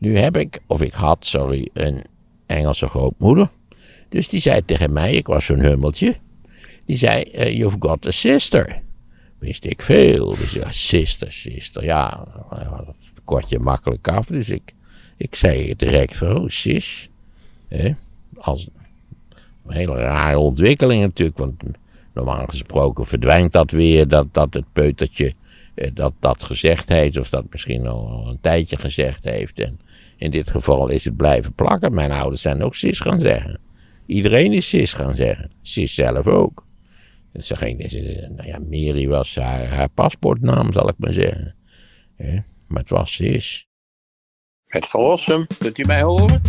Nu heb ik, of ik had, sorry, een Engelse grootmoeder. Dus die zei tegen mij, ik was zo'n hummeltje. Die zei, eh, you've got a sister. Wist ik veel. Dus ja, sister, sister. Ja, dat kort je makkelijk af. Dus ik, ik zei direct oh, sis. Hè? Als een hele rare ontwikkeling natuurlijk. Want normaal gesproken verdwijnt dat weer, dat, dat het peutertje eh, dat dat gezegd heeft. Of dat misschien al een tijdje gezegd heeft. En in dit geval is het blijven plakken. Mijn ouders zijn ook sis gaan zeggen. Iedereen is sis gaan zeggen. Sis zelf ook. Dus ze ging, nou ja, Mary was haar, haar paspoortnaam, zal ik maar zeggen. maar het was sis. Het Verlossum, kunt u mij horen?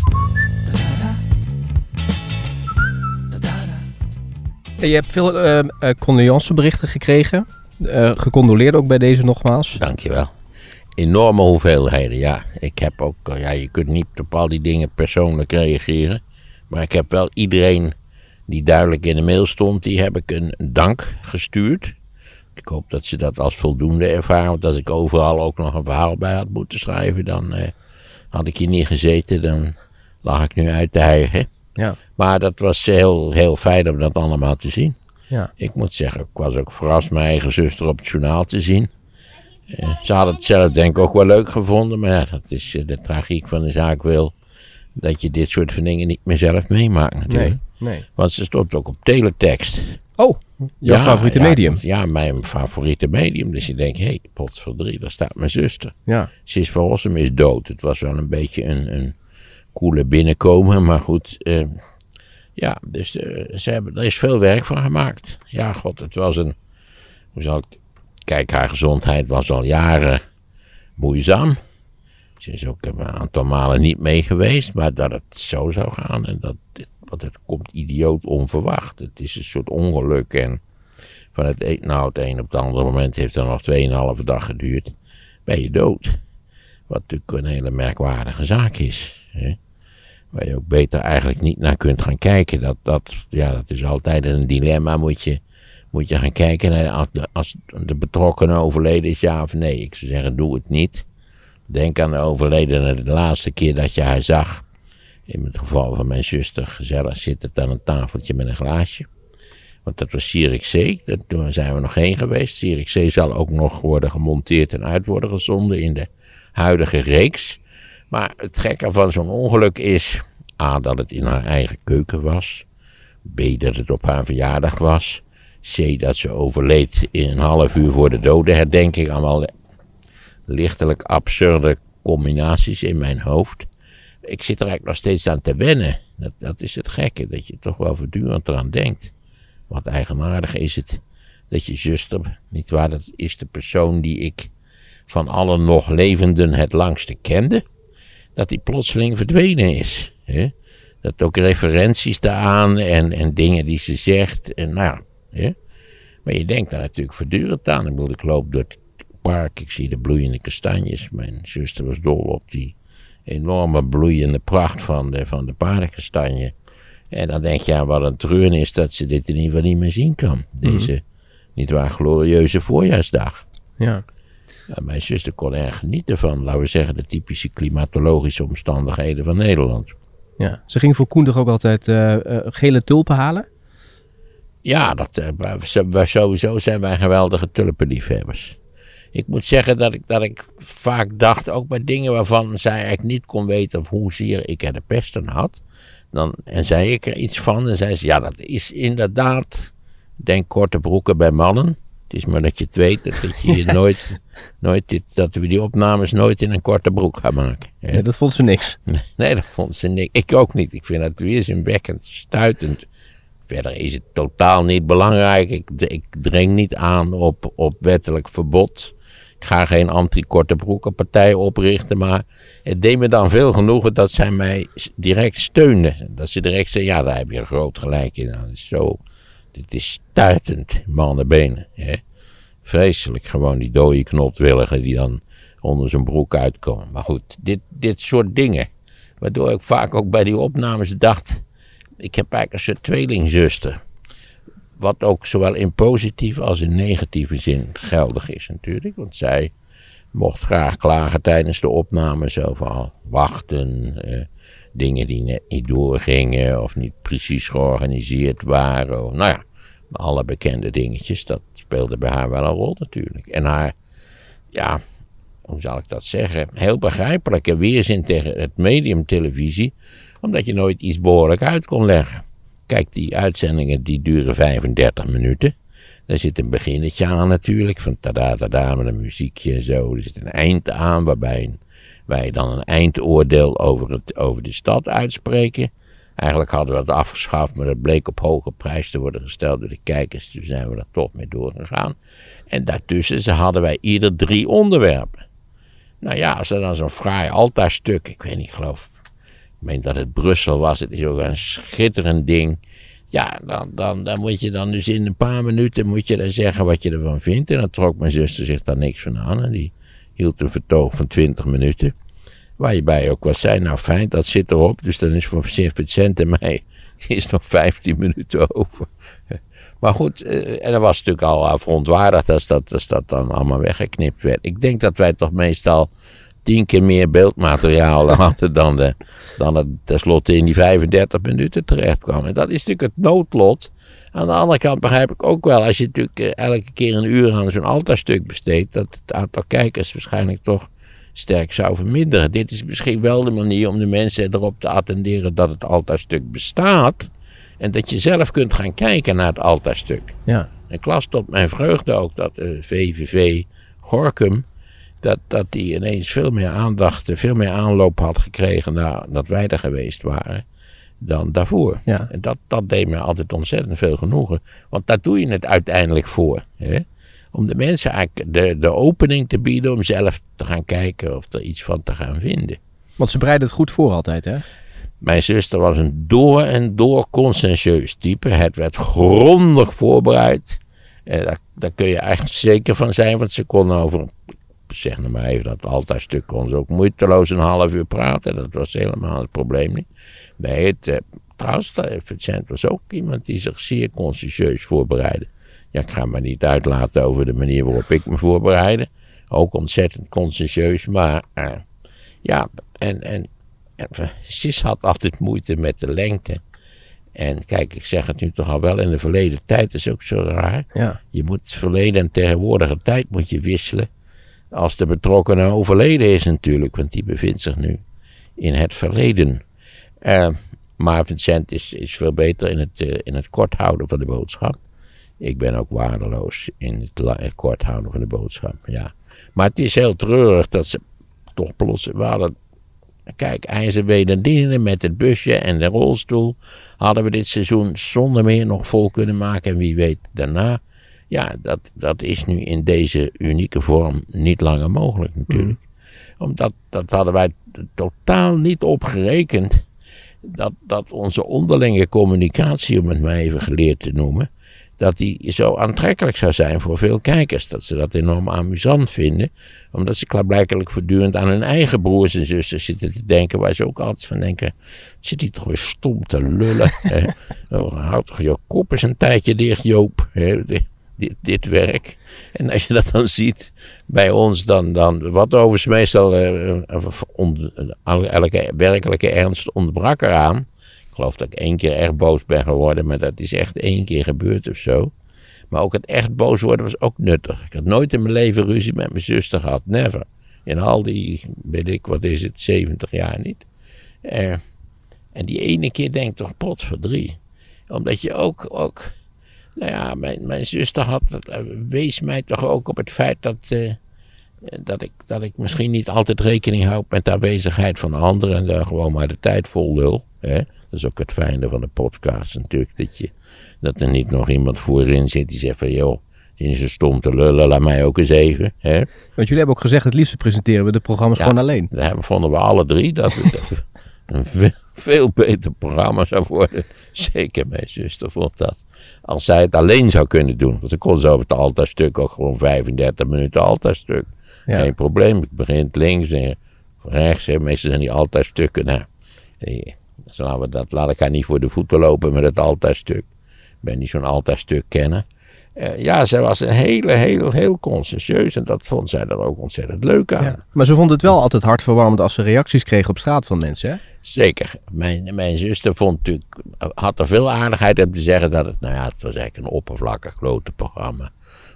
Je hebt veel uh, condoleanceberichten gekregen. Uh, gecondoleerd ook bij deze nogmaals. Dankjewel. Enorme hoeveelheden, ja. Ik heb ook, ja, je kunt niet op al die dingen persoonlijk reageren. Maar ik heb wel iedereen die duidelijk in de mail stond, die heb ik een dank gestuurd. Ik hoop dat ze dat als voldoende ervaren. Want als ik overal ook nog een verhaal bij had moeten schrijven, dan eh, had ik hier niet gezeten. Dan lag ik nu uit te hijgen. Ja. Maar dat was heel, heel fijn om dat allemaal te zien. Ja. Ik moet zeggen, ik was ook verrast mijn eigen zuster op het journaal te zien. Eh, ze had het zelf denk ik ook wel leuk gevonden. Maar ja, dat is eh, de tragiek van de zaak wil. Dat je dit soort van dingen niet meer zelf meemaakt natuurlijk. Nee, nee. Want ze stond ook op teletext. Oh, jouw favoriete medium? Ja, mijn favoriete medium. Dus je denkt, hé, hey, potverdrie, daar staat mijn zuster. Ja. Sis van Rossum is dood. Het was wel een beetje een, een koele binnenkomen, maar goed. Uh, ja, dus uh, ze hebben, er is veel werk van gemaakt. Ja, god, het was een. Hoe zal ik. Kijk, haar gezondheid was al jaren moeizaam. Ze is ook een aantal malen niet mee geweest, maar dat het zo zou gaan en dat. Want het komt idioot onverwacht. Het is een soort ongeluk en van het, een, nou, het een op het andere moment heeft het nog 2,5 dag geduurd. Ben je dood. Wat natuurlijk een hele merkwaardige zaak is. Hè? Waar je ook beter eigenlijk niet naar kunt gaan kijken. Dat, dat, ja, dat is altijd een dilemma. Moet je, moet je gaan kijken als de, als de betrokkenen overleden is, ja of nee. Ik zou zeggen, doe het niet. Denk aan de overledene de laatste keer dat je haar zag. In het geval van mijn zuster, gezellig zittend aan een tafeltje met een glaasje. Want dat was C. Daar zijn we nog heen geweest. C zal ook nog worden gemonteerd en uit worden gezonden in de huidige reeks. Maar het gekke van zo'n ongeluk is. A. dat het in haar eigen keuken was. B. dat het op haar verjaardag was. C. dat ze overleed in een half uur voor de dodenherdenking. Allemaal lichtelijk absurde combinaties in mijn hoofd. Ik zit er eigenlijk nog steeds aan te wennen. Dat, dat is het gekke, dat je toch wel voortdurend eraan denkt. Wat eigenaardig is het dat je zuster, niet waar, dat is de persoon die ik van alle nog levenden het langste kende, dat die plotseling verdwenen is. Hè? Dat ook referenties daaraan en, en dingen die ze zegt. En nou, hè? Maar je denkt daar natuurlijk voortdurend aan. Ik bedoel, ik loop door het park, ik zie de bloeiende kastanjes. Mijn zuster was dol op die enorme bloeiende pracht van de, van de paardenkastanje. En dan denk je, ja, wat een treun is dat ze dit in ieder geval niet meer zien kan. Deze, mm niet waar, glorieuze voorjaarsdag. Ja. ja. Mijn zuster kon erg genieten van, laten we zeggen, de typische klimatologische omstandigheden van Nederland. Ja, ze ging voor Koen ook altijd uh, uh, gele tulpen halen? Ja, dat, uh, sowieso zijn wij geweldige tulpenliefhebbers. Ik moet zeggen dat ik, dat ik vaak dacht, ook bij dingen waarvan zij eigenlijk niet kon weten of hoezeer ik er de pesten had. Dan, en zei ik er iets van en zei ze, ja dat is inderdaad, denk korte broeken bij mannen. Het is maar dat je het weet, dat je nooit, nooit dit, dat we die opnames nooit in een korte broek gaan maken. Nee, dat vond ze niks. Nee, dat vond ze niks. Ik ook niet. Ik vind dat weerzinwekkend, stuitend. Verder is het totaal niet belangrijk. Ik, ik dring niet aan op, op wettelijk verbod. Ik ga geen anti-korte broekenpartij oprichten, maar het deed me dan veel genoegen dat zij mij direct steunden. Dat ze direct zeiden, ja, daar heb je groot gelijk in. Dat is zo, dit is stuitend, mannenbenen. Hè? Vreselijk, gewoon die dode knotwilligen die dan onder zijn broek uitkomen. Maar goed, dit, dit soort dingen. Waardoor ik vaak ook bij die opnames dacht, ik heb eigenlijk een soort tweelingzuster. Wat ook zowel in positieve als in negatieve zin geldig is natuurlijk. Want zij mocht graag klagen tijdens de opname. Zo van wachten, eh, dingen die net niet doorgingen of niet precies georganiseerd waren. Of, nou ja, alle bekende dingetjes. Dat speelde bij haar wel een rol natuurlijk. En haar, ja, hoe zal ik dat zeggen? Heel begrijpelijke weerzin tegen het medium televisie. Omdat je nooit iets behoorlijk uit kon leggen. Kijk, die uitzendingen die duren 35 minuten. Daar zit een beginnetje aan natuurlijk, van tada tada met een muziekje en zo. Er zit een eind aan waarbij wij dan een eindoordeel over, het, over de stad uitspreken. Eigenlijk hadden we dat afgeschaft, maar dat bleek op hoge prijs te worden gesteld door de kijkers. Toen zijn we er toch mee doorgegaan. En daartussen hadden wij ieder drie onderwerpen. Nou ja, als er dan zo'n fraai altaarstuk, ik weet niet, geloof, meen dat het Brussel was, het is ook een schitterend ding. Ja, dan, dan, dan moet je dan dus in een paar minuten moet je dan zeggen wat je ervan vindt. En dan trok mijn zuster zich daar niks van aan. En die hield een vertoog van 20 minuten. Waar je bij ook was zei, nou fijn, dat zit erop. Dus dan is voor Vincent en mij is nog 15 minuten over. Maar goed, eh, en dat was natuurlijk al verontwaardigd als dat, als dat dan allemaal weggeknipt werd. Ik denk dat wij toch meestal tien keer meer beeldmateriaal hadden dan, de, dan het tenslotte in die 35 minuten terecht kwam. En dat is natuurlijk het noodlot. Aan de andere kant begrijp ik ook wel, als je natuurlijk eh, elke keer een uur aan zo'n altaarstuk besteedt, dat het aantal kijkers waarschijnlijk toch sterk zou verminderen. Dit is misschien wel de manier om de mensen erop te attenderen dat het altaarstuk bestaat. En dat je zelf kunt gaan kijken naar het altaarstuk. Ja. Ik las tot mijn vreugde ook dat de VVV Gorkum dat, dat die ineens veel meer aandacht, veel meer aanloop had gekregen nadat wij er geweest waren dan daarvoor. Ja. En dat, dat deed me altijd ontzettend veel genoegen. Want daar doe je het uiteindelijk voor. Hè? Om de mensen eigenlijk de, de opening te bieden om zelf te gaan kijken of er iets van te gaan vinden. Want ze bereiden het goed voor altijd, hè? Mijn zuster was een door en door conscientieus type. Het werd grondig voorbereid. En daar, daar kun je eigenlijk zeker van zijn, want ze kon over zeg nou maar even, dat altaarstuk kon ze ook moeiteloos een half uur praten. Dat was helemaal het probleem niet. Nee, het, eh, trouwens, Vincent was ook iemand die zich zeer conscientieus voorbereidde. Ja, ik ga me niet uitlaten over de manier waarop ik me voorbereidde. Ook ontzettend conscientieus, maar uh, ja, en, en, en Sis had altijd moeite met de lengte. En kijk, ik zeg het nu toch al wel in de verleden tijd, is ook zo raar. Ja. Je moet verleden en tegenwoordige tijd moet je wisselen. Als de betrokkenen overleden is natuurlijk, want die bevindt zich nu in het verleden. Uh, maar Vincent is, is veel beter in het, uh, in het kort houden van de boodschap. Ik ben ook waardeloos in het kort houden van de boodschap, ja. Maar het is heel treurig dat ze toch plots... We hadden, kijk, IJzerwederdienen met het busje en de rolstoel... hadden we dit seizoen zonder meer nog vol kunnen maken. En wie weet daarna ja, dat, dat is nu in deze unieke vorm niet langer mogelijk natuurlijk. Mm. Omdat dat hadden wij totaal niet opgerekend. Dat, dat onze onderlinge communicatie, om het maar even geleerd te noemen, dat die zo aantrekkelijk zou zijn voor veel kijkers. Dat ze dat enorm amusant vinden. Omdat ze klaarblijkelijk voortdurend aan hun eigen broers en zussen zitten te denken. Waar ze ook altijd van denken, zit die toch weer stom te lullen. oh, houd toch je kop eens een tijdje dicht Joop dit, werk. En als je dat dan ziet bij ons, dan, dan wat overigens meestal uh, elke werkelijke ernst ontbrak eraan. Ik geloof dat ik één keer echt boos ben geworden, maar dat is echt één keer gebeurd of zo. Maar ook het echt boos worden was ook nuttig. Ik had nooit in mijn leven ruzie met mijn zuster gehad, never. In al die, weet ik, wat is het, 70 jaar niet. Uh, en die ene keer denk ik toch, drie. Omdat je ook, ook nou ja, mijn, mijn zuster had, eh, wees mij toch ook op het feit dat, uh, dat, ik, dat ik misschien niet altijd rekening houd met de aanwezigheid van anderen en daar gewoon maar de tijd vol lul. Hè? Dat is ook het fijne van de podcast natuurlijk, dat, je, dat er niet nog iemand voorin zit die zegt van joh, is zo stom te lullen, laat mij ook eens even. Hè? Want jullie hebben ook gezegd, het liefst presenteren we de programma's gewoon alleen. Dat vonden we alle drie, dat een veel beter programma zou worden. Zeker mijn zuster vond dat. Als zij het alleen zou kunnen doen. Want dan kon ze over het altaarstuk ook gewoon 35 minuten altaarstuk. Ja. Geen probleem. Ik begin links en rechts. Hè. Meestal zijn die altaarstukken. Nou, dus laten we dat, laat ik haar niet voor de voeten lopen met het altaarstuk. Ik ben niet zo'n altaarstuk kenner. Uh, ja, zij was een hele, heel, heel conscientieus. En dat vond zij er ook ontzettend leuk aan. Ja, maar ze vond het wel altijd hartverwarmend als ze reacties kreeg op straat van mensen, hè? Zeker. Mijn, mijn zuster vond natuurlijk, had er veel aardigheid om te zeggen dat het, nou ja, het was eigenlijk een oppervlakkig grote programma.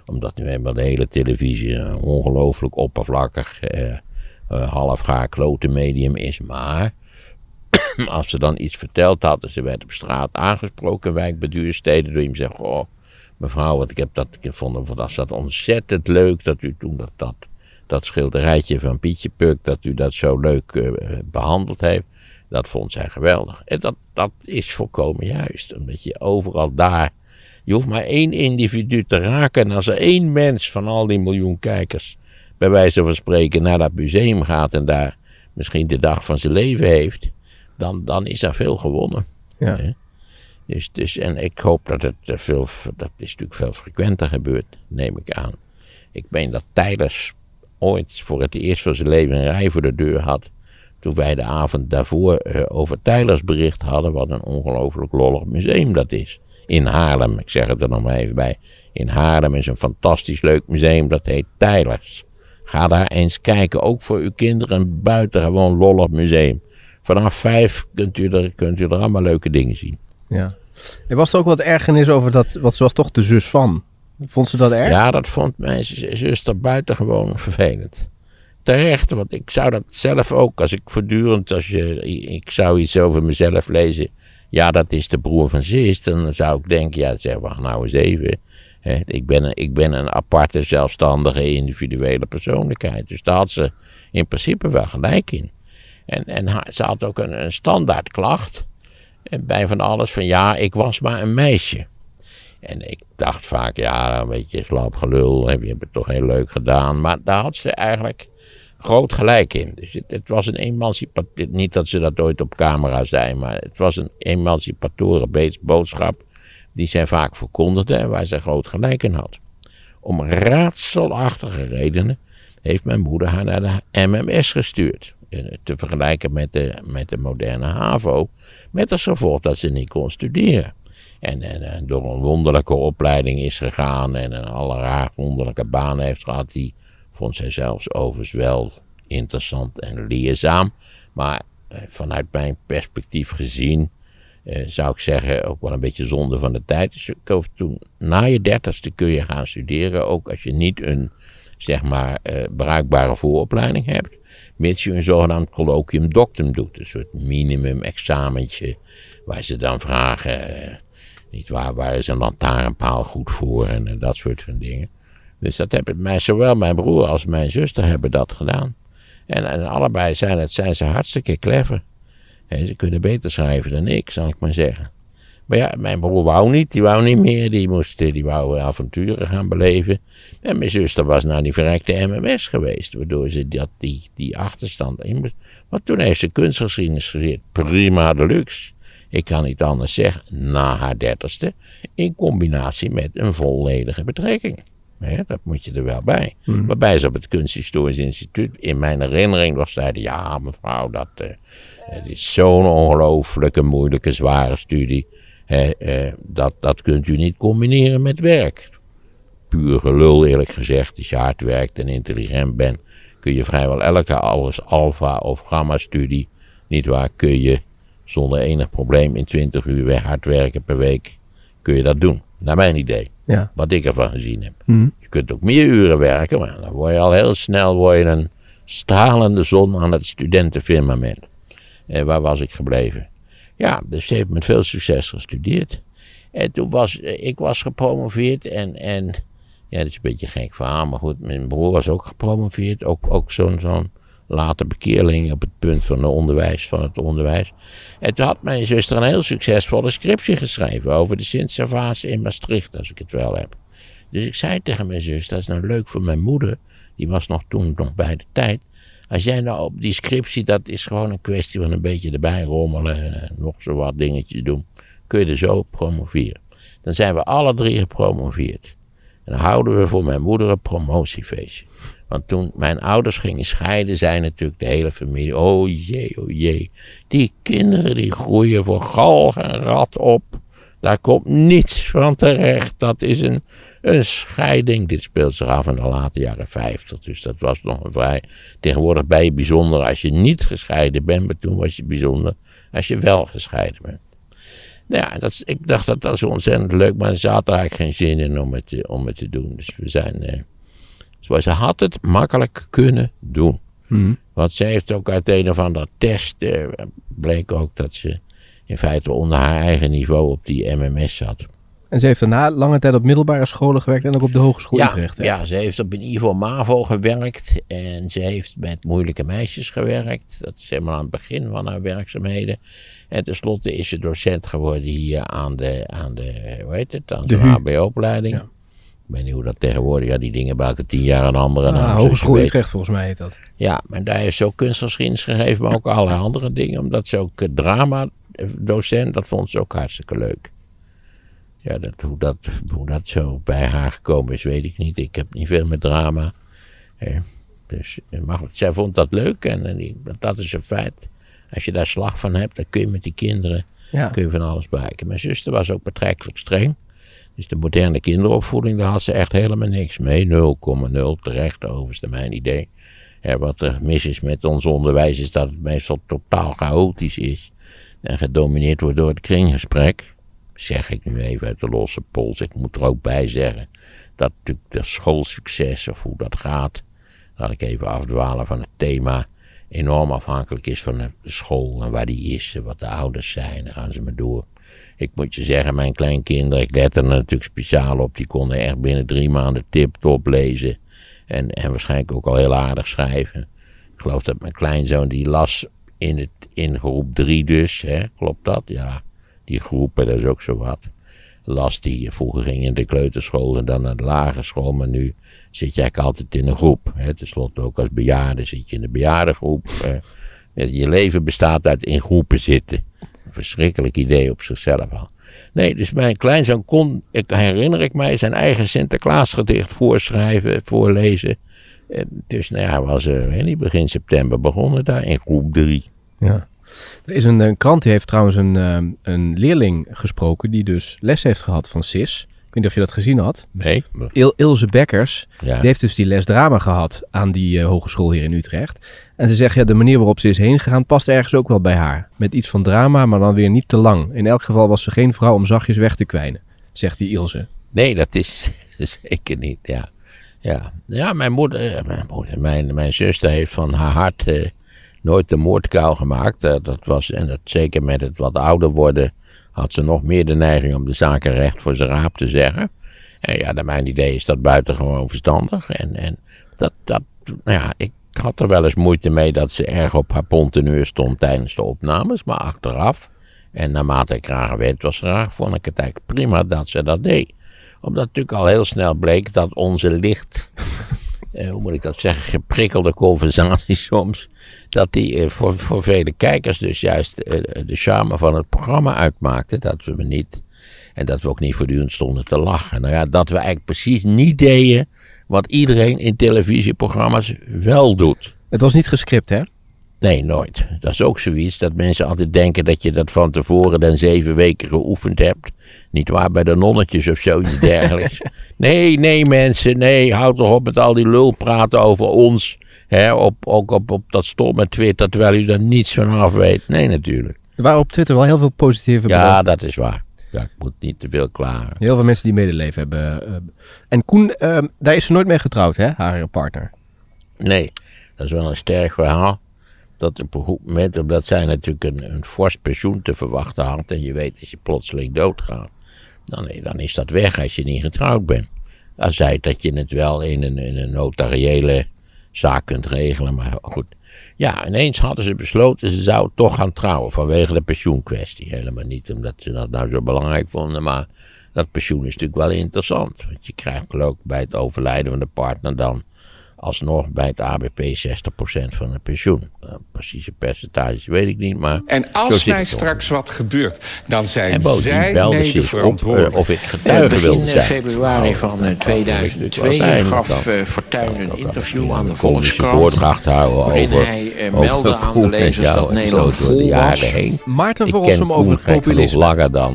Omdat nu eenmaal de hele televisie een ongelooflijk oppervlakkig, eh, uh, half gaar klote medium is. Maar als ze dan iets verteld hadden, ze werd op straat aangesproken, wijkbeduursteden, door iemand zeggen: Oh, mevrouw, wat ik heb dat, ik dat, ontzettend leuk dat u toen dat, dat, dat schilderijtje van Pietje Puk, dat u dat zo leuk uh, behandeld heeft. Dat vond zij geweldig. En dat, dat is volkomen juist, omdat je overal daar. Je hoeft maar één individu te raken. En als er één mens van al die miljoen kijkers bij wijze van spreken naar dat museum gaat en daar misschien de dag van zijn leven heeft, dan, dan is er veel gewonnen. Ja. Dus, dus, en ik hoop dat het eh, veel, dat is natuurlijk veel frequenter gebeurt, neem ik aan. Ik meen dat Tijders ooit voor het eerst van zijn leven een rij voor de deur had. Toen wij de avond daarvoor uh, over Tijlers bericht hadden, wat een ongelooflijk lollig museum dat is. In Haarlem, ik zeg het er nog maar even bij. In Haarlem is een fantastisch leuk museum, dat heet Tijlers. Ga daar eens kijken, ook voor uw kinderen, een buitengewoon lollig museum. Vanaf vijf kunt u, er, kunt u er allemaal leuke dingen zien. Ja. Er was er ook wat ergernis over dat, want ze was toch de zus van. Vond ze dat erg? Ja, dat vond mijn zuster buitengewoon vervelend. Terecht, want ik zou dat zelf ook, als ik voortdurend, als je, ik zou iets over mezelf lezen. Ja, dat is de broer van zus. Dan zou ik denken, ja, zeg, wacht nou eens even ik, ben een, ik ben een aparte, zelfstandige, individuele persoonlijkheid. Dus daar had ze in principe wel gelijk in. En, en ze had ook een, een standaard klacht. Bij van alles van ja, ik was maar een meisje. En ik dacht vaak, ja, een beetje slaapgelul, heb je het toch heel leuk gedaan. Maar daar had ze eigenlijk groot gelijk in. Dus het, was een emancipatie, niet dat ze dat ooit op camera zei, maar het was een emancipatoren boodschap die zij vaak verkondigde en waar zij groot gelijk in had. Om raadselachtige redenen heeft mijn moeder haar naar de MMS gestuurd. Te vergelijken met de, met de moderne HAVO, met als gevolg dat ze niet kon studeren. En, door een wonderlijke opleiding is gegaan en een allerlei wonderlijke baan heeft gehad. Die vond zij zelfs overigens wel interessant en leerzaam. Maar eh, vanuit mijn perspectief gezien eh, zou ik zeggen, ook wel een beetje zonde van de tijd. Dus ik toen, na je dertigste kun je gaan studeren, ook als je niet een, zeg maar, uh, bruikbare vooropleiding hebt. Mits je een zogenaamd colloquium doctum doet, een soort minimum examentje, waar ze dan vragen, uh, niet waar, waar is een lantaarnpaal goed voor en dat soort van dingen. Dus dat hebben zowel mijn broer als mijn zuster hebben dat gedaan. En, en allebei zijn, het, zijn ze hartstikke clever ze kunnen beter schrijven dan ik, zal ik maar zeggen. Maar ja, mijn broer wou niet, die wou niet meer, die, moest, die wou avonturen gaan beleven. En mijn zuster was naar die verrekte MMS geweest, waardoor ze dat, die, die achterstand in. Maar toen heeft ze kunstgeschiedenis geleerd, prima deluxe. Ik kan niet anders zeggen, na haar dertigste, in combinatie met een volledige betrekking. Dat moet je er wel bij. Hmm. Waarbij ze op het Kunsthistorisch Instituut, in mijn herinnering, was zeiden: Ja, mevrouw, dat, uh, het is zo'n ongelooflijke moeilijke, zware studie. eh, dat, dat kunt u niet combineren met werk. Puur gelul eerlijk gezegd. Als je hard werkt en intelligent bent, kun je vrijwel elke alles alfa of gamma studie, niet waar, kun je zonder enig probleem in 20 uur hard werken per week, kun je dat doen. Naar mijn idee. Ja. Wat ik ervan gezien heb. Mhm. Je kunt ook meer uren werken, maar dan word je al heel snel word je een stralende zon aan het studentenfirmament. En waar was ik gebleven? Ja, dus ze heeft met veel succes gestudeerd. En toen was ik was gepromoveerd en, en ja, dat is een beetje gek verhaal, maar goed, mijn broer was ook gepromoveerd. Ook, ook zo'n zo'n later bekeerling op het punt van, de onderwijs, van het onderwijs. En toen had mijn zuster een heel succesvolle scriptie geschreven over de Sint-Servaas in Maastricht, als ik het wel heb. Dus ik zei tegen mijn zus, dat is nou leuk voor mijn moeder, die was nog toen nog bij de tijd. Als jij nou op die scriptie, dat is gewoon een kwestie van een beetje erbij rommelen en nog zo wat dingetjes doen, kun je er zo promoveren. Dan zijn we alle drie gepromoveerd. En dan houden we voor mijn moeder een promotiefeestje. Want toen mijn ouders gingen scheiden, zei natuurlijk de hele familie: Oh jee, oh jee. Die kinderen die groeien voor galg en rat op. Daar komt niets van terecht. Dat is een, een scheiding. Dit speelt zich af in de late jaren 50. Dus dat was nog een vrij. Tegenwoordig ben je bijzonder als je niet gescheiden bent. Maar toen was je bijzonder als je wel gescheiden bent. Nou ja, dat, ik dacht dat dat zo ontzettend leuk. Maar ze had er eigenlijk geen zin in om het, om het te doen. Dus we zijn. Eh, zoals ze had het makkelijk kunnen doen. Mhm. Want ze heeft ook uit een of andere test. eh, bleek ook dat ze in feite onder haar eigen niveau op die MMS zat. En ze heeft daarna lange tijd op middelbare scholen gewerkt en ook op de Hogeschool Ja, Utrecht. hè? ja, ze heeft op een Ivo Mavo gewerkt en ze heeft met moeilijke meisjes gewerkt. Dat is helemaal aan het begin van haar werkzaamheden. En tenslotte is ze docent geworden hier aan de, aan de hoe heet het, aan De de. HBO-opleiding. Ja. Ik weet niet hoe dat tegenwoordig, ja, die dingen buiten tien jaar een andere Ah, naam. Hogeschool. Utrecht volgens mij heet dat. Ja, maar daar heeft ze ook kunstgeschiedenis gegeven, maar ook allerlei andere dingen. Omdat ze ook eh, drama-docent, dat vond ze ook hartstikke leuk. Ja, dat, hoe, dat, hoe dat zo bij haar gekomen is, weet ik niet. Ik heb niet veel met drama. Eh, dus, eh, maar goed, zij vond dat leuk en, en die- dat is een feit. Als je daar slag van hebt, dan kun je met die kinderen Ja. kun je van alles bereiken. Mijn zuster was ook betrekkelijk streng. Dus de moderne kinderopvoeding, daar had ze echt helemaal niks mee. 0,0 terecht, overigens naar mijn idee. Wat er mis is met ons onderwijs is dat het meestal totaal chaotisch is. En gedomineerd wordt door het kringgesprek. Zeg ik nu even uit de losse pols. Ik moet er ook bij zeggen dat natuurlijk de schoolsucces of hoe dat gaat. Laat ik even afdwalen van het thema. Enorm afhankelijk is van de school en waar die is en wat de ouders zijn. Dan gaan ze maar door. Ik moet je zeggen, mijn kleinkinderen, ik let er natuurlijk speciaal op. Die konden echt binnen drie maanden tip-top lezen. En, en waarschijnlijk ook al heel aardig schrijven. Ik geloof dat mijn kleinzoon die las in, het, in groep drie dus. Hè, klopt dat? Ja, die groepen, dat is ook zo wat. Las die, vroeger ging in de kleuterschool en dan naar de lagere school. Maar nu zit je eigenlijk altijd in een groep. Hè. Ten slotte ook als bejaarde zit je in de bejaardengroep. Eh, je leven bestaat uit in groepen zitten. Een verschrikkelijk idee op zichzelf al. Nee, dus mijn kleinzoon kon, ik herinner ik mij, zijn eigen Sinterklaasgedicht voorschrijven, voorlezen. En dus nou ja, was eh, weet niet, begin september begonnen daar in groep 3. Ja. Er is een, een krant die heeft trouwens een, ehm, een leerling gesproken die dus les heeft gehad van Sis. Ik weet niet of je dat gezien had. Nee? Il Ilse Bekkers, Ja. die heeft dus die les drama gehad aan die eh, hogeschool hier in Utrecht. En ze zegt, ja, de manier waarop ze is heen gegaan past ergens ook wel bij haar. Met iets van drama, maar dan weer niet te lang. In elk geval was ze geen vrouw om zachtjes weg te kwijnen, zegt die Ilse. Nee, dat is zeker niet, ja. Ja, ja mijn moeder, eh, mijn, moeder mijn, mijn zuster heeft van haar hart eh, nooit de moordkuil gemaakt. Eh, dat was, en dat zeker met het wat ouder worden had ze nog meer de neiging om de zaken recht voor zijn raap te zeggen. En ja, naar mijn idee is dat buitengewoon verstandig. En, en dat, dat, nou ja, ik had er wel eens moeite mee dat ze erg op haar ponteneur stond tijdens de opnames. Maar achteraf, en naarmate ik graag gewend was graag, vond ik het eigenlijk prima dat ze dat deed. Omdat natuurlijk al heel snel bleek dat onze licht, eh, hoe moet ik dat zeggen, geprikkelde conversatie soms, dat die eh, voor, voor vele kijkers dus juist eh, de charme van het programma uitmaakte. Dat we me niet, en dat we ook niet voortdurend stonden te lachen. Nou ja, dat we eigenlijk precies niet deden wat iedereen in televisieprogramma's wel doet. Het was niet gescript, hè? Nee, nooit. Dat is ook zoiets dat mensen altijd denken dat je dat van tevoren dan zeven weken geoefend hebt. Niet waar bij de nonnetjes of zoiets dergelijks. nee, nee mensen, nee, houd toch op met al die lul praten over ons. Hè, op, ook op, op dat stomme Twitter, terwijl u daar niets van af weet. Nee, natuurlijk. Er waren op Twitter wel heel veel positieve Ja, dat is waar. Ja, ik moet niet te veel klagen. Heel veel mensen die medeleven hebben. eh. en Koen, eh, daar is ze nooit mee getrouwd, hè? Haar partner. Nee, dat is wel een sterk verhaal. Dat op een goed moment, omdat zij natuurlijk een, een fors pensioen te verwachten had. En je weet dat je plotseling doodgaat. Dan, dan is dat weg als je niet getrouwd bent. Dan zei dat je het wel in een, in een notariële zaak kunt regelen. Maar goed. Ja, ineens hadden ze besloten ze zou toch gaan trouwen vanwege de pensioenkwestie. Helemaal niet omdat ze dat nou zo belangrijk vonden, maar dat pensioen is natuurlijk wel interessant. Want je krijgt geloof ik bij het overlijden van de partner dan alsnog bij het ABP 60% van het pensioen. Uh, precieze percentages weet ik niet, maar... En als mij straks wat gebeurt, dan zijn zij mede verantwoordelijk. Uh, of ik getuige wilde zijn. Begin februari oh, van 2002 gaf Fortuyn een interview aan de Volkskrant... waarin hij meldde aan de lezers dat Nederland vol was. Maarten Verrossum over het populisme.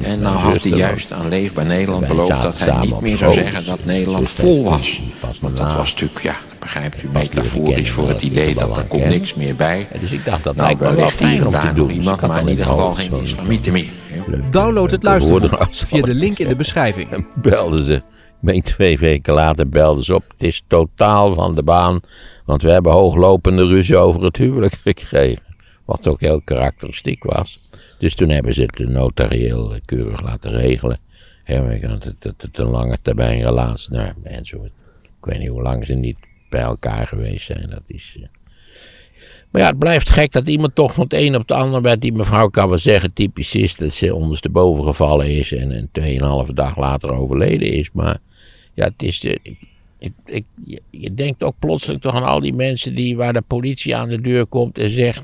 En nou had hij juist aan Leefbaar Nederland beloofd dat hij niet meer zou zeggen dat Nederland vol was. Want dat was natuurlijk, ja, begrijpt u, metaforisch voor het idee dat er komt niks meer bij. Dus ik dacht dat nou, lijkt me wel fijn om te doen. Iemand, maar in ieder geval geen islamieten meer. Download het luisterboek via de link in de beschrijving. En belden ze. Ben twee weken later belden ze op. Het is totaal van de baan. Want we hebben hooglopende ruzie over het huwelijk gekregen. Wat ook heel karakteristiek was. Dus toen hebben ze het notarieel keurig laten regelen. En het, het, een lange termijn relatie. Nou, enzovoort. Ik weet niet hoe lang ze niet bij elkaar geweest zijn. Dat is, uh... Maar ja, het blijft gek dat iemand toch van het een op het ander bij die mevrouw kan wel zeggen, typisch is dat ze ondersteboven gevallen is en een tweeënhalve dag later overleden is. Maar ja, het is. Uh, ik, ik, je, je, denkt ook plotseling toch aan al die mensen die, waar de politie aan de deur komt en zegt: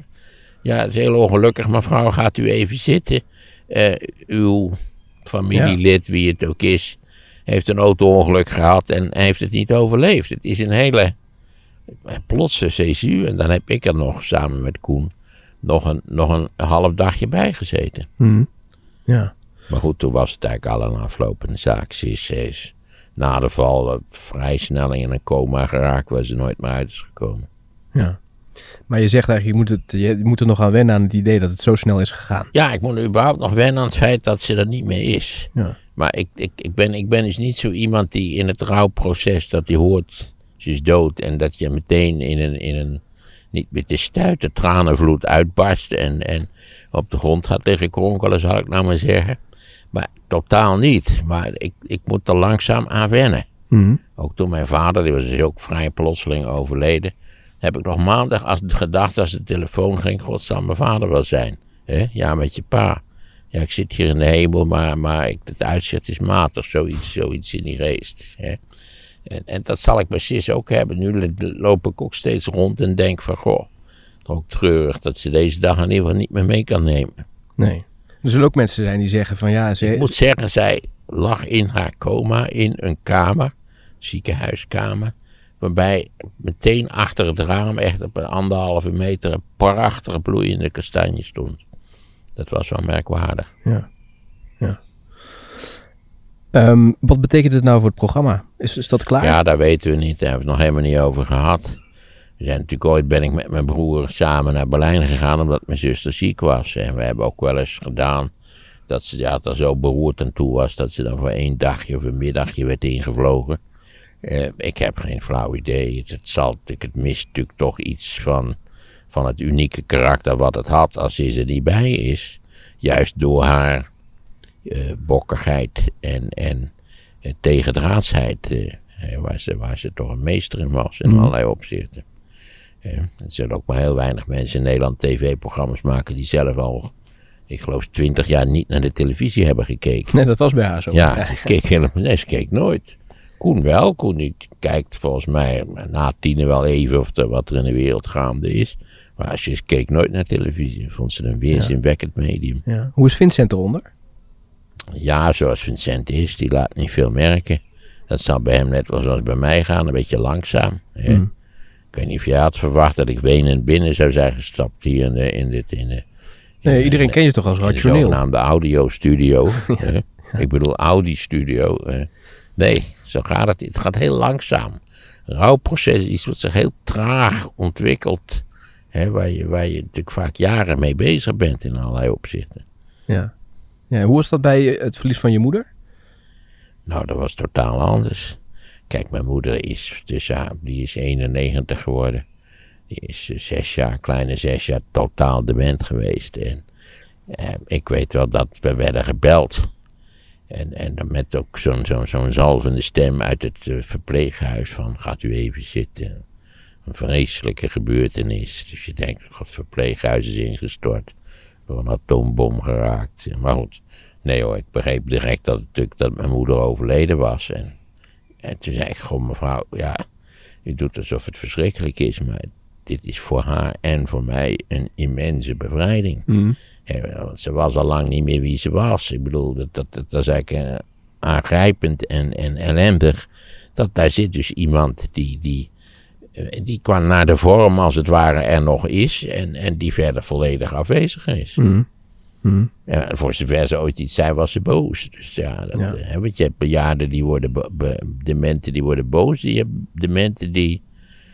Ja, het is heel ongelukkig, mevrouw, gaat u even zitten. Uh, uw familielid, wie het ook is, heeft een auto-ongeluk gehad en heeft het niet overleefd. Het is een hele plotse CSU. En dan heb ik er nog samen met Koen nog een, nog een half dagje bij gezeten. Mm. Ja. Maar goed, toen was het eigenlijk al een aflopende zaak. Ze is, na de val uh, vrij snel in een coma geraakt waar ze nooit meer uit is gekomen. Ja. Maar je zegt eigenlijk, je moet, het, je moet er nog aan wennen aan het idee dat het zo snel is gegaan. Ja, ik moet überhaupt nog wennen aan het feit dat ze er niet meer is. Ja. Maar ik, ik, ik, ben, ik ben dus niet zo iemand die in het rouwproces dat hij hoort, ze is dood. En dat je meteen in een, in een niet met de stuiten tranenvloed uitbarst en, en op de grond gaat liggen kronkelen, zal ik nou maar zeggen. Maar totaal niet. Maar ik, ik moet er langzaam aan wennen. Mm Ook toen mijn vader, die was dus ook vrij plotseling overleden, heb ik nog maandag als, gedacht als de telefoon ging, god zal mijn vader wel zijn. He? Ja, met je pa. Ja, ik zit hier in de hemel, maar, maar ik, het uitzicht is matig, zoiets, zoiets in die geest. Hè. En, en dat zal ik precies ook hebben. Nu loop ik ook steeds rond en denk van, goh, ook treurig dat ze deze dag in ieder geval niet meer mee kan nemen. Nee. Er zullen ook mensen zijn die zeggen van ja... Ze... Ik moet zeggen, zij lag in haar coma in een kamer, ziekenhuiskamer, waarbij meteen achter het raam, echt op een anderhalve meter, een prachtige bloeiende kastanje stond. Dat was wel merkwaardig. Ja. ja. Um, wat betekent het nou voor het programma? Is, is dat klaar? Ja, dat weten we niet. Daar hebben we het nog helemaal niet over gehad. We zijn natuurlijk ooit ben ik met mijn broer samen naar Berlijn gegaan omdat mijn zuster ziek was. En we hebben ook wel eens gedaan dat ze ja, er zo beroerd aan toe was dat ze dan voor één dagje of een middagje werd ingevlogen. Uh, ik heb geen flauw idee. Het, het, zal, het mist natuurlijk toch iets van van het unieke karakter wat het had als ze er niet bij is. Juist door haar uh, bokkigheid en, en uh, tegendraadsheid, uh, waar, ze, waar ze toch een meester in was in mm. allerlei opzichten. er zullen ook maar heel weinig mensen in Nederland tv-programma's maken die zelf al, ik geloof, twintig jaar niet naar de televisie hebben gekeken. Nee, dat was bij haar zo. Ja, ze keek helemaal, nee, ze keek nooit. Koen wel, Koen kijkt volgens mij na tienen wel even of er wat er in de wereld gaande is. Maar ze keek nooit naar televisie. Vond ze een weerzinwekkend medium. Ja. Hoe is Vincent eronder? Ja, zoals Vincent is, die laat niet veel merken. Dat zou bij hem net wel zoals bij mij gaan, een beetje langzaam. Hè? Hmm. Ik weet niet of je had verwacht dat ik wenend binnen zou zijn gestapt hier in, de, in dit. In de, nee, iedereen kent je toch als rationeel? De zogenaamde audio-studio. Ik bedoel Audi-studio. nee, zo gaat het. Het gaat heel langzaam. Rouwproces is iets wat zich heel traag ontwikkelt waar, je, waar je natuurlijk vaak jaren mee bezig bent in allerlei opzichten. Ja. ja. Hoe was dat bij het verlies van je moeder? Nou, dat was totaal anders. Kijk, mijn moeder is, dus ja, die is 91 geworden. Die is eh, zes jaar, kleine zes jaar, totaal dement geweest. En eh, ik weet wel dat we werden gebeld. En, en met ook zo'n zo'n zo'n zalvende stem uit het uh, verpleeghuis van gaat u even zitten een vreselijke gebeurtenis. Dus je denkt, het verpleeghuis is ingestort. Door een atoombom geraakt. Maar goed, nee hoor, ik begreep direct dat, natuurlijk, dat mijn moeder overleden was. En, en toen zei ik gewoon, mevrouw, ja, U doet alsof het verschrikkelijk is, maar dit is voor haar en voor mij een immense bevrijding. Mm. want ze was al lang niet meer wie ze was. Ik bedoel, dat, dat, dat, is eigenlijk uh, aangrijpend en, en ellendig. Dat daar zit dus iemand die, die, die qua naar de vorm als het ware er nog is. En, en die verder volledig afwezig is. Mm. Mm. En voor zover ze ooit iets zei, was ze boos. Dus ja, dat, ja. Uh, want je hebt bejaarden die worden, dementen die worden boos. Je hebt dementen die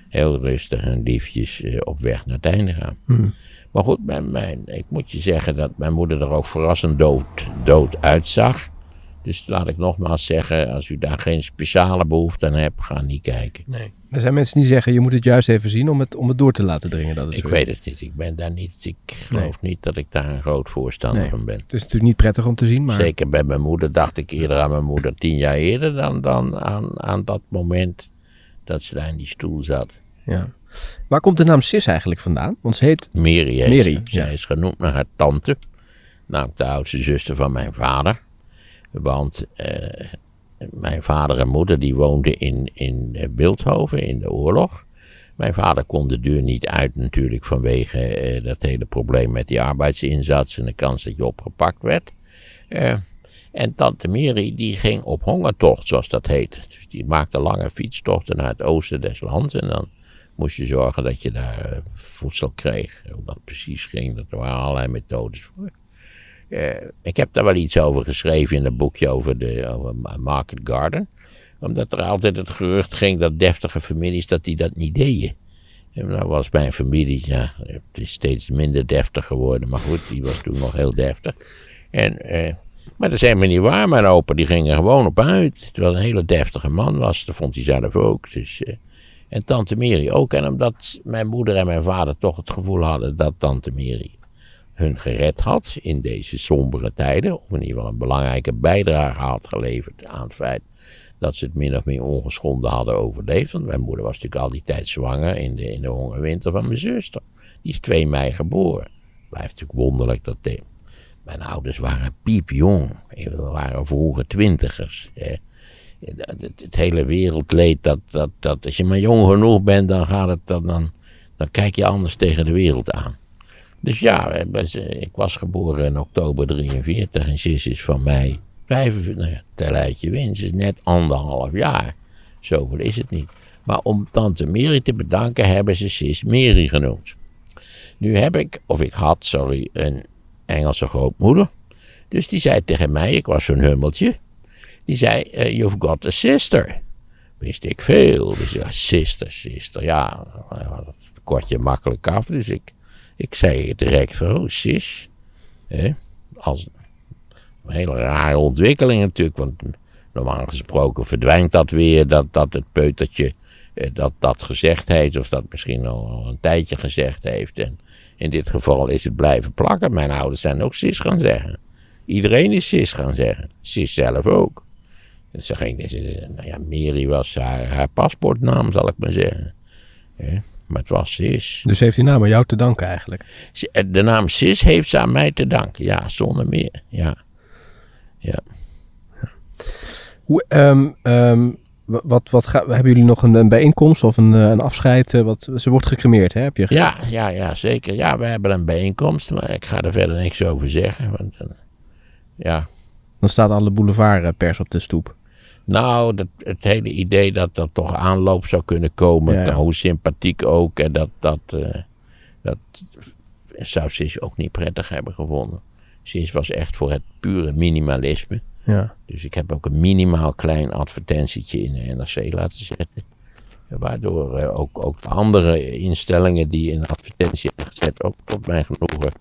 heel rustig en liefjes uh, op weg naar het einde gaan. Mm. Maar goed, mijn, mijn, ik moet je zeggen dat mijn moeder er ook verrassend dood, dood uitzag. Dus laat ik nogmaals zeggen, als u daar geen speciale behoefte aan hebt, ga niet kijken. Nee. Er zijn mensen die zeggen, je moet het juist even zien om het, om het door te laten dringen. Dat het ik weet het niet. Ik ben daar niet, ik geloof niet dat ik daar een groot voorstander van ben. Het is natuurlijk niet prettig om te zien, maar... Zeker bij mijn moeder dacht ik eerder aan mijn moeder tien jaar eerder dan, dan aan, aan dat moment dat ze daar in die stoel zat. Ja. Waar komt de naam Sis eigenlijk vandaan? Want ze heet... Mary. Mary. Zij is genoemd naar haar tante. Namelijk de oudste zuster van mijn vader. Want uh, mijn vader en moeder die woonden in, in Beeldhoven in de oorlog. Mijn vader kon de deur niet uit natuurlijk vanwege uh, dat hele probleem met die arbeidsinzats en de kans dat je opgepakt werd. Uh, en tante Mary die ging op hongertocht zoals dat heette. Dus die maakte lange fietstochten naar het oosten des lands en dan moest je zorgen dat je daar voedsel kreeg. Hoe dat precies ging, dat er waren allerlei methodes voor. Uh, ik heb daar wel iets over geschreven in een boekje over, de, Market Garden. Omdat er altijd het gerucht ging dat deftige families dat die dat niet deden. En dat was mijn familie, ja, het is steeds minder deftig geworden. Maar goed, die was toen nog heel deftig. En, uh, maar dat is helemaal niet waar. Mijn opa die ging er gewoon op uit. Terwijl een hele deftige man was. Dat vond hij zelf ook. Dus, uh, en tante Mary ook. En omdat mijn moeder en mijn vader toch het gevoel hadden dat tante Mary hun gered had in deze sombere tijden, of in ieder geval een belangrijke bijdrage had geleverd aan het feit dat ze het min of meer ongeschonden hadden overleefd. Want mijn moeder was natuurlijk al die tijd zwanger in de, in de hongerwinter van mijn zuster. Die is 2 mei geboren. Blijft natuurlijk wonderlijk dat de, mijn ouders waren piepjong. Ze waren vroege twintigers. Hè. Het, hele wereldleed, dat, dat, dat als je maar jong genoeg bent, dan gaat het, dan, dan, dan kijk je anders tegen de wereld aan. Dus ja, ik was geboren in oktober 43 en Sis is van mij 45, nou ja, tel uit je winst, is net anderhalf jaar. Zoveel is het niet. Maar om tante Mary te bedanken hebben ze Sis Mary genoemd. Nu heb ik, of ik had, sorry, een Engelse grootmoeder. Dus die zei tegen mij, ik was zo'n hummeltje. Die zei, uh, you've got a sister. Wist ik veel. Dus ja, sister, sister. Ja, dat kort je makkelijk af. Dus ik ik zei direct van, oh, sis. Als een hele rare ontwikkeling natuurlijk, want normaal gesproken verdwijnt dat weer, dat, dat het peutertje eh, dat dat gezegd heeft, of dat misschien al een tijdje gezegd heeft. En in dit geval is het blijven plakken. Mijn ouders zijn ook sis gaan zeggen. Iedereen is sis gaan zeggen. Sis zelf ook. Ze ging, nou ja, Mary was haar, haar paspoortnaam, zal ik maar zeggen. Maar het was Sis. Dus heeft die naam aan jou te danken eigenlijk? Eh, de naam Sis heeft ze aan mij te danken, ja, zonder meer. Ja. ja. Hoe, um, um, wat, wat ga, hebben jullie nog een, een bijeenkomst of een, eh, een afscheid? Eh, wat, ze wordt gecremeerd, hè? Heb je ja, ja, ja, zeker. Ja, we hebben een bijeenkomst, maar ik ga er verder niks over zeggen. Want, ja. Dan staat alle boulevardpers op de stoep. Nou, dat, het hele idee dat er toch aanloop zou kunnen komen, hoe sympathiek ook, en dat, dat, uh, dat zou Sis ook niet prettig hebben gevonden. Sis was echt voor het pure minimalisme. Ja. Dus ik heb ook een minimaal klein advertentietje in de NRC laten zetten. Waardoor uh, ook, ook andere instellingen die een advertentie hebben gezet, ook tot mijn genoegen,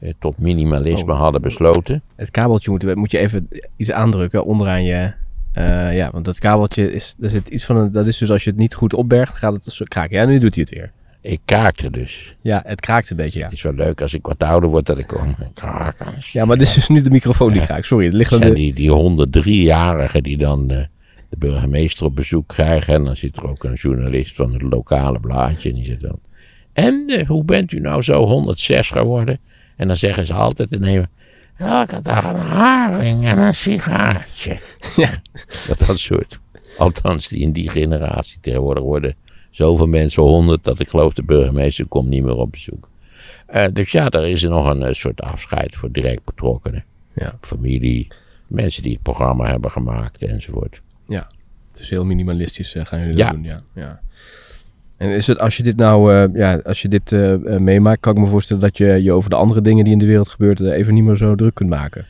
uh, tot minimalisme oh. hadden besloten. Het kabeltje moet, moet je even iets aandrukken onderaan je, uh, ja, want dat kabeltje is, er zit iets van een, dat is dus als je het niet goed opbergt, gaat het zo kraken. Ja, nu doet hij het weer. Ik kraakte dus. Ja, het kraakt een beetje, ja. Het is wel leuk als ik wat ouder word dat ik kraken. Ja, maar dit is dus nu de microfoon die kraakt. Sorry, het ligt aan de... Die, die 103-jarigen die dan uh, de burgemeester op bezoek krijgen. En dan zit er ook een journalist van het lokale blaadje. En die zit dan... En uh, hoe bent u nou zo 106 geworden? En dan zeggen ze altijd nemen... Elke dag een haring en een sigaartje. Ja. Dat, dat soort. Althans, die in die generatie tegenwoordig worden zoveel mensen, honderd, dat ik geloof de burgemeester komt niet meer op bezoek. Uh, dus ja, daar is er nog een soort afscheid voor direct betrokkenen. Ja. Familie, mensen die het programma hebben gemaakt enzovoort. Ja, dus heel minimalistisch gaan jullie dat doen. Ja. ja. En is het, als je dit nou, uh, ja, als je dit uh, meemaakt, kan ik me voorstellen dat je je over de andere dingen die in de wereld gebeuren even niet meer zo druk kunt maken.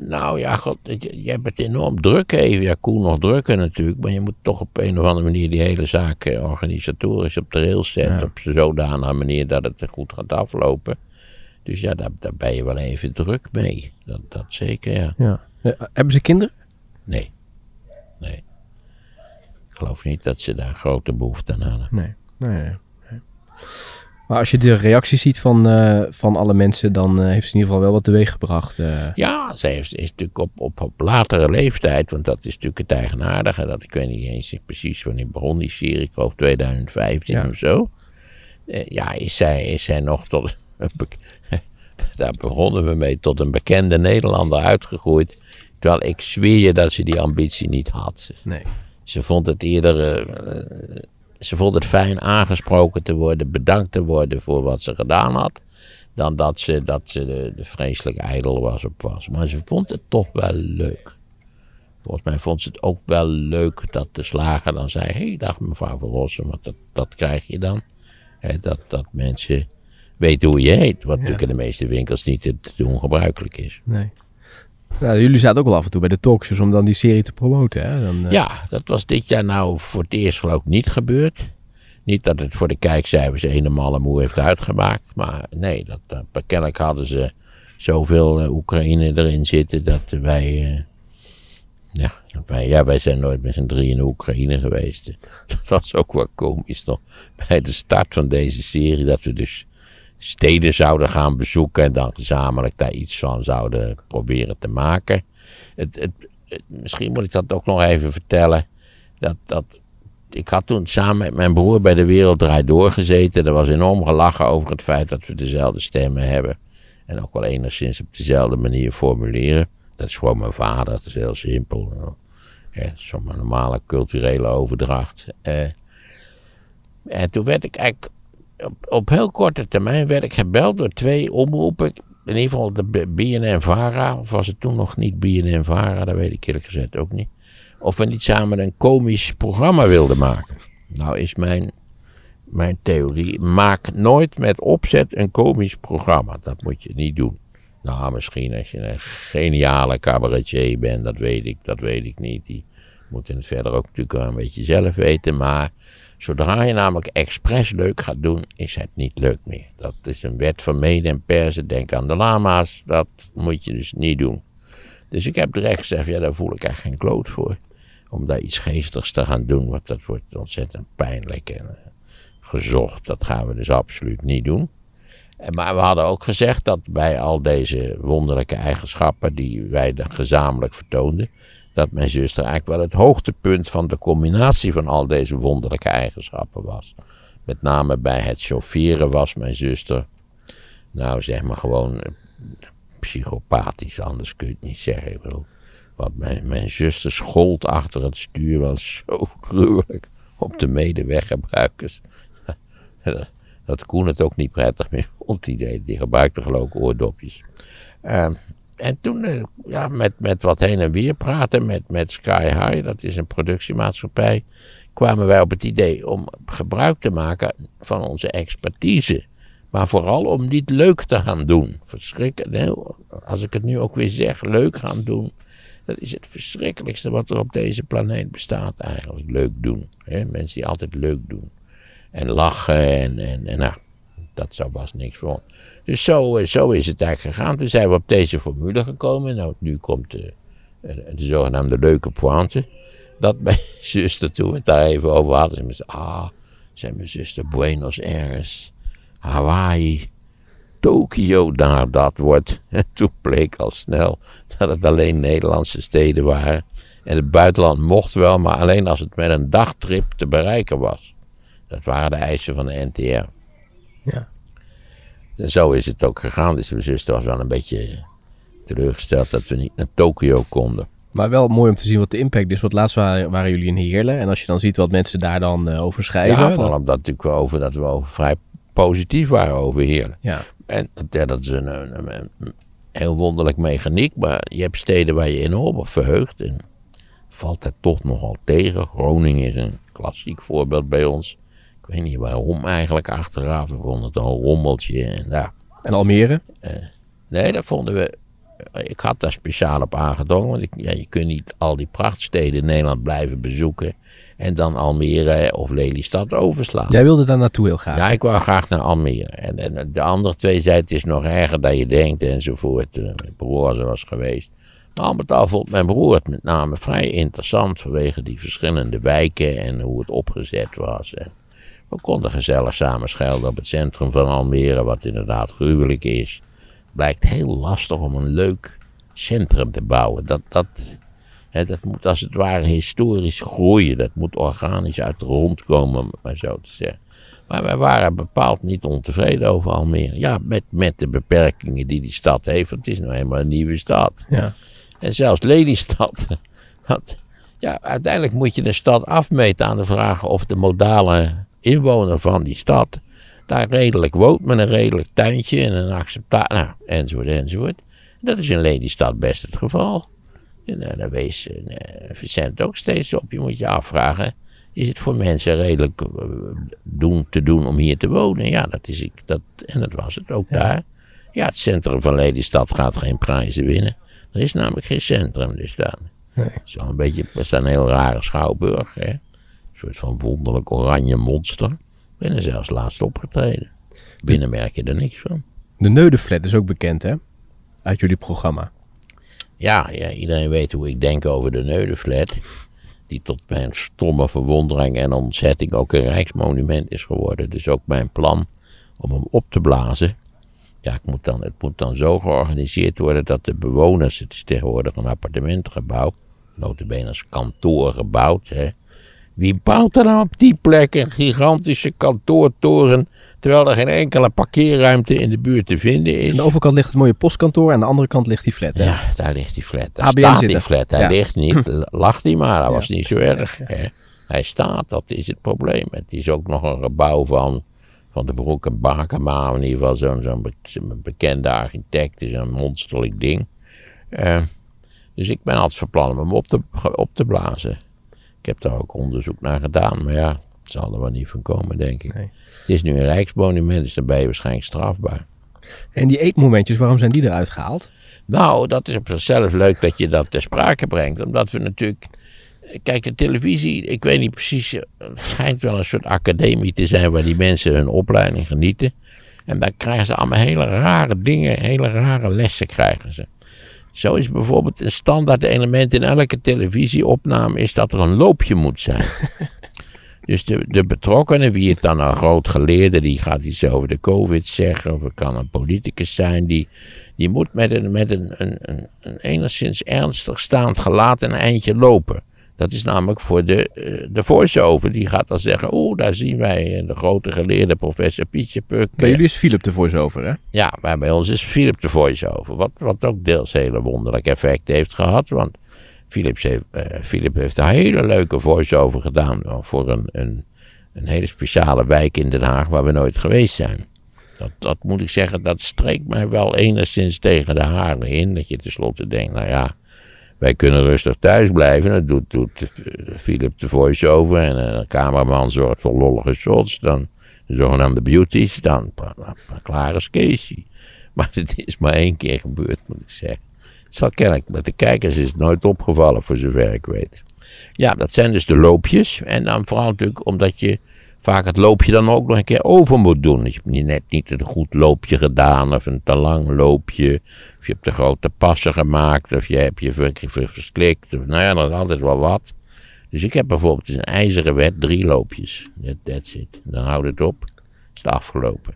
Nou ja, god, je, je hebt het enorm druk even. Ja, Koen nog drukker natuurlijk. Maar je moet toch op een of andere manier die hele zaak eh, organisatorisch op de rails zetten. Op zodanige manier dat het goed gaat aflopen. Dus ja, daar, daar ben je wel even druk mee. Dat, dat zeker, ja. ja. hebben ze kinderen? Nee. Nee. Ik geloof niet dat ze daar grote behoefte aan hadden. Nee, nee, nee. Maar als je de reactie ziet van, uh, van alle mensen, dan uh, heeft ze in ieder geval wel wat teweeg gebracht. Uh. Ja, ze heeft, is natuurlijk op, op, op latere leeftijd, want dat is natuurlijk het eigenaardige. Dat, ik weet niet eens precies wanneer begon die serie, ik geloof 2015 of zo. ja, is zij, is zij nog tot, daar begonnen we mee, tot een bekende Nederlander uitgegroeid. Terwijl ik zweer je dat ze die ambitie niet had. Nee. Ze vond het eerder. Uh, ze vond het fijn aangesproken te worden, bedankt te worden voor wat ze gedaan had. Dan dat ze, dat ze de, de vreselijk ijdel was op was. Maar ze vond het toch wel leuk. Volgens mij vond ze het ook wel leuk dat de slager dan zei: Hé, hey, dag mevrouw Van Rossen, want dat, dat krijg je dan. dat, dat mensen weten hoe je heet. Wat natuurlijk in de meeste winkels niet te doen gebruikelijk is. Nee. Nou, jullie zaten ook wel af en toe bij de talkshows om dan die serie te promoten. Hè? Dan, uh... Ja, dat was dit jaar nou voor het eerst geloof ik niet gebeurd. Niet dat het voor de kijkcijfers helemaal moe heeft uitgemaakt. Maar nee, dat, dat, kennelijk hadden ze zoveel uh, Oekraïne erin zitten dat wij... Ja, wij, ja, wij zijn nooit met z'n drie in de Oekraïne geweest. Dat was ook wel komisch nog. Bij de start van deze serie dat we dus steden zouden gaan bezoeken en dan gezamenlijk daar iets van zouden proberen te maken. Het, het, misschien moet ik dat ook nog even vertellen. Dat, dat, ik had toen samen met mijn broer bij de Wereld Draait Doorgezeten. Er was enorm gelachen over het feit dat we dezelfde stemmen hebben. En ook wel enigszins op dezelfde manier formuleren. Dat is gewoon mijn vader, dat is heel simpel. Ja, Zo'n normale culturele overdracht. Eh, en toen werd ik eigenlijk op, heel korte termijn werd ik gebeld door twee omroepen. In ieder geval de BNN-Vara, of was het toen nog niet BNN-Vara, dat weet ik eerlijk gezegd ook niet. Of we niet samen een komisch programma wilden maken. Nou is mijn, mijn theorie, maak nooit met opzet een komisch programma. Dat moet je niet doen. Nou, misschien als je een geniale cabaretier bent, dat weet ik, dat weet ik niet. Die moeten het verder ook natuurlijk wel een beetje zelf weten, maar Zodra je namelijk expres leuk gaat doen, is het niet leuk meer. Dat is een wet van mede en. Denk aan de lama's. Dat moet je dus niet doen. Dus ik heb direct gezegd, ja, daar voel ik echt geen kloot voor. Om daar iets geestigs te gaan doen, want dat wordt ontzettend pijnlijk en uh, gezocht. Dat gaan we dus absoluut niet doen. Maar we hadden ook gezegd dat bij al deze wonderlijke eigenschappen die wij dan gezamenlijk vertoonden, dat mijn zuster eigenlijk wel het hoogtepunt van de combinatie van al deze wonderlijke eigenschappen was. Met name bij het chaufferen was mijn zuster, nou zeg maar gewoon eh, psychopathisch, anders kun je het niet zeggen. Ik wat mijn, mijn zuster schold achter het stuur was zo gruwelijk op de medeweggebruikers. Dat Koen het ook niet prettig meer vond, die, die gebruikte geloof ik oordopjes. Uh, en toen, eh, ja, met, met wat heen en weer praten met, met Sky High, dat is een productiemaatschappij, kwamen wij op het idee om gebruik te maken van onze expertise. Maar vooral om niet leuk te gaan doen. Verschrikkelijk. Als ik het nu ook weer zeg, leuk gaan doen. Dat is het verschrikkelijkste wat er op deze planeet bestaat eigenlijk. Leuk doen. Hè? Mensen die altijd leuk doen. En lachen en, en, en nou, dat zou was niks voor Dus zo, eh, zo is het eigenlijk gegaan. Toen zijn we op deze formule gekomen. Nou, nu komt de, eh, de zogenaamde leuke pointe. Dat mijn zuster, toen we het daar even over hadden, zei, ah, zei mijn zuster, Buenos Aires, Hawaii, Tokio daar dat wordt. En toen bleek al snel dat het alleen Nederlandse steden waren. En het buitenland mocht wel, maar alleen als het met een dagtrip te bereiken was. Dat waren de eisen van de NTR. Ja. En zo is het ook gegaan. Dus mijn zuster was wel een beetje teleurgesteld dat we niet naar Tokio konden. Maar wel mooi om te zien wat de impact is. Want laatst waren, waren jullie in Heerlen. En als je dan ziet wat mensen daar dan uh, over schrijven. Ja, vooral omdat natuurlijk over, dat we over vrij positief waren over Heerlen. Ja. En ja, dat is een, een, een, heel wonderlijk mechaniek. Maar je hebt steden waar je enorm op verheugt. En valt het toch nogal tegen. Groningen is een klassiek voorbeeld bij ons. Ik weet niet waarom eigenlijk achteraf. We vonden het een rommeltje. En, ja. en Almere? Uh, nee, dat vonden we ik had daar speciaal op aangedrongen. Want ik, ja, je kunt niet al die prachtsteden in Nederland blijven bezoeken. En dan Almere of Lelystad overslaan. Jij wilde daar naartoe heel graag? Ja, ik wou graag naar Almere. En, en de andere twee zeiden het is nog erger dan je denkt enzovoort. Mijn broer was geweest. Maar al met al vond mijn broer het met name vrij interessant vanwege die verschillende wijken en hoe het opgezet was. En we konden gezellig samen op het centrum van Almere, wat inderdaad gruwelijk is blijkt heel lastig om een leuk centrum te bouwen. Dat, dat, hè, dat moet als het ware historisch groeien. Dat moet organisch uit de grond komen, om maar zo te zeggen. Maar wij waren bepaald niet ontevreden over Almere. Ja, met, met de beperkingen die die stad heeft. Want het is nou helemaal een nieuwe stad. Ja. En zelfs Lelystad. Want, ja, uiteindelijk moet je een stad afmeten aan de vraag of de modale inwoner van die stad daar redelijk woont met een redelijk tuintje en een acceptatie, nou, enzovoort, enzovoort. Dat is in Lelystad best het geval. En uh, daar wees uh, Vicent ook steeds op. Je moet je afvragen, is het voor mensen redelijk uh, doen, te doen om hier te wonen? Ja, dat is ik. Dat, en dat was het ook daar. Ja, het centrum van Lelystad gaat geen prijzen winnen. Er is namelijk geen centrum dus daar. Nee. Een beetje, het is een heel rare schouwburg. Hè? Een soort van wonderlijk oranje monster ben er zelfs laatst opgetreden. Binnen merk je er niks van. De Neudeflat is ook bekend, hè? Uit jullie programma. Ja, ja, iedereen weet hoe ik denk over de Neudeflat. Die tot mijn stomme verwondering en ontzetting ook een rijksmonument is geworden. Dus ook mijn plan om hem op te blazen. Ja, het moet dan, het moet dan zo georganiseerd worden dat de bewoners, het is tegenwoordig een appartementengebouw, notabene als kantoor gebouwd, hè, wie bouwt er nou op die plek een gigantische kantoortoren, terwijl er geen enkele parkeerruimte in de buurt te vinden is? Aan de overkant ligt het mooie postkantoor, aan de andere kant ligt die flat. Hè? Ja, daar ligt die flat. Daar ABN staat die flat. Hij ligt niet, lag die maar, dat was niet zo erg. Hè? Hij staat, dat is het probleem. Het is ook nog een gebouw van, van de Broek en Bakema, in ieder geval zo'n zo'n bekende architect, is een monsterlijk ding. Uh, dus ik ben altijd van plan om hem op te, op te blazen. Ik heb daar ook onderzoek naar gedaan, maar ja, het zal er wel niet van komen, denk ik. Nee. Het is nu een rijksmonument, dus dan ben je waarschijnlijk strafbaar. En die eetmomentjes, waarom zijn die eruit gehaald? Nou, dat is op zichzelf leuk dat je dat ter sprake brengt. Omdat we natuurlijk. Kijk, de televisie, ik weet niet precies. Het schijnt wel een soort academie te zijn waar die mensen hun opleiding genieten. En daar krijgen ze allemaal hele rare dingen, hele rare lessen krijgen ze. Zo is bijvoorbeeld een standaard element in elke televisieopname is dat er een loopje moet zijn. dus de, de betrokkenen, wie het dan een groot geleerde, die gaat iets over de COVID zeggen, of het kan een politicus zijn, die, die moet met een, met een, een, een, een enigszins ernstig staand gelaat een eindje lopen. Dat is namelijk voor de, uh, de voice-over. Die gaat dan zeggen, oeh, daar zien wij de grote geleerde professor Pietje Puk. Bij jullie is Philip de voice-over, hè? Ja, maar bij ons is Philip de voice-over. Wat, wat ook deels hele wonderlijk effect heeft gehad. Want Philip heeft, uh, Philip heeft een hele leuke voice-over gedaan. Voor een, een, een hele speciale wijk in Den Haag waar we nooit geweest zijn. Dat, dat moet ik zeggen, dat streekt mij wel enigszins tegen de haren in. Dat je tenslotte denkt, nou ja wij kunnen rustig thuis blijven. Dat doet, Philip de voice-over. En de cameraman zorgt voor lollige shots. Dan de zogenaamde beauties. Dan klaar is. Maar het is maar één keer gebeurd, moet ik zeggen. Het zal kennelijk, met de kijkers is het nooit opgevallen, voor zover ik weet. Ja, dat zijn dus de loopjes. En dan vooral natuurlijk omdat je vaak het loopje dan ook nog een keer over moet doen. Dus je hebt net niet een goed loopje gedaan of een te lang loopje. Of je hebt te grote passen gemaakt of je hebt je verslikt. Of, nou ja, dat is altijd wel wat. Dus ik heb bijvoorbeeld een ijzeren wet drie loopjes. That, that's it. Dan houdt het op. Is het afgelopen.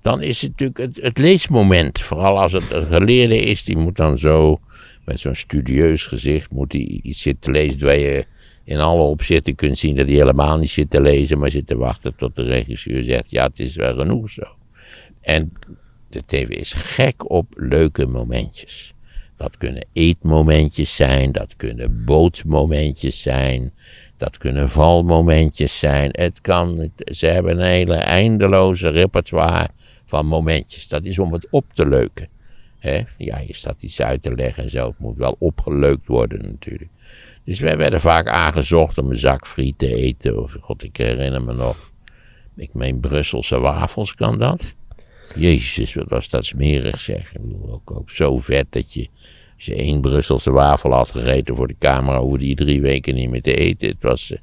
Dan is het natuurlijk het, het leesmoment. Vooral als het een geleerde is, die moet dan zo met zo'n studieus gezicht moet hij iets zitten lezen waar je in alle opzichten kunt zien dat hij helemaal niet zit te lezen, maar zit te wachten tot de regisseur zegt: Ja, het is wel genoeg zo. En de TV is gek op leuke momentjes. Dat kunnen eetmomentjes zijn, dat kunnen bootsmomentjes zijn, dat kunnen valmomentjes zijn. Het kan, ze hebben een hele eindeloze repertoire van momentjes. Dat is om het op te leuken. Ja, je staat iets uit te leggen en zo. Het moet wel opgeleukt worden natuurlijk. Dus wij werden vaak aangezocht om een zak friet te eten. Of god, ik herinner me nog. Ik meen Brusselse wafels, kan dat? Jezus, wat was dat smerig zeg. Ik bedoel, ook, ook zo vet dat je, als je één Brusselse wafel had gegeten voor de camera, hoefde die drie weken niet meer te eten. Het was, uh,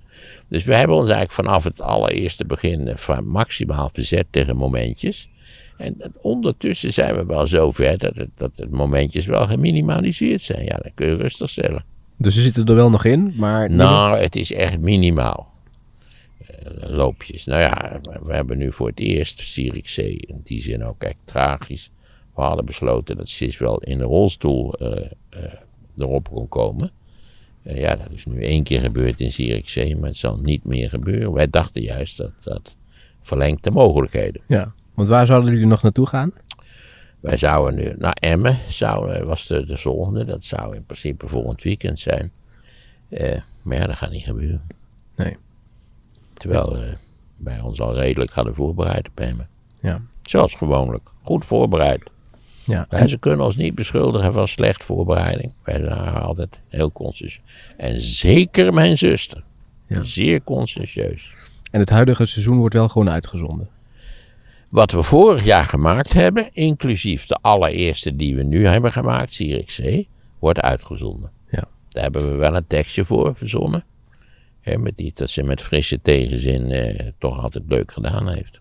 dus we hebben ons eigenlijk vanaf het allereerste begin uh, maximaal verzet tegen momentjes. En ondertussen zijn we wel zo ver dat het, dat momentjes wel geminimaliseerd zijn. Ja, dat kun je rustig stellen. Dus ze zitten er wel nog in, maar... Nou, het is echt minimaal. Uh, loopjes. Nou ja, we hebben nu voor het eerst Zierikzee, in die zin ook echt tragisch. We hadden besloten dat Sis wel in de rolstoel uh, uh, erop kon komen. ja, dat is nu één keer gebeurd in Zierikzee, maar het zal niet meer gebeuren. Wij dachten juist dat dat verlengt de mogelijkheden. Ja, want waar zouden jullie nog naartoe gaan? Wij zouden nu naar Emmen, zou, was de, de volgende. Dat zou in principe volgend weekend zijn. Uh, maar ja, dat gaat niet gebeuren. Nee. Terwijl uh, wij ons al redelijk hadden voorbereid op Emmen. Ja. Zoals gewoonlijk. Goed voorbereid. Ja. En ze kunnen ons niet beschuldigen van slecht voorbereiding. Wij waren altijd heel consciëntieus. En zeker mijn zuster. Ja. Zeer consciëntieus. En het huidige seizoen wordt wel gewoon uitgezonden? Wat we vorig jaar gemaakt hebben, inclusief de allereerste die we nu hebben gemaakt, Zierikzee, wordt uitgezonden. Ja. Daar hebben we wel een tekstje voor verzonnen. Met die, dat ze met frisse tegenzin eh, toch altijd leuk gedaan heeft.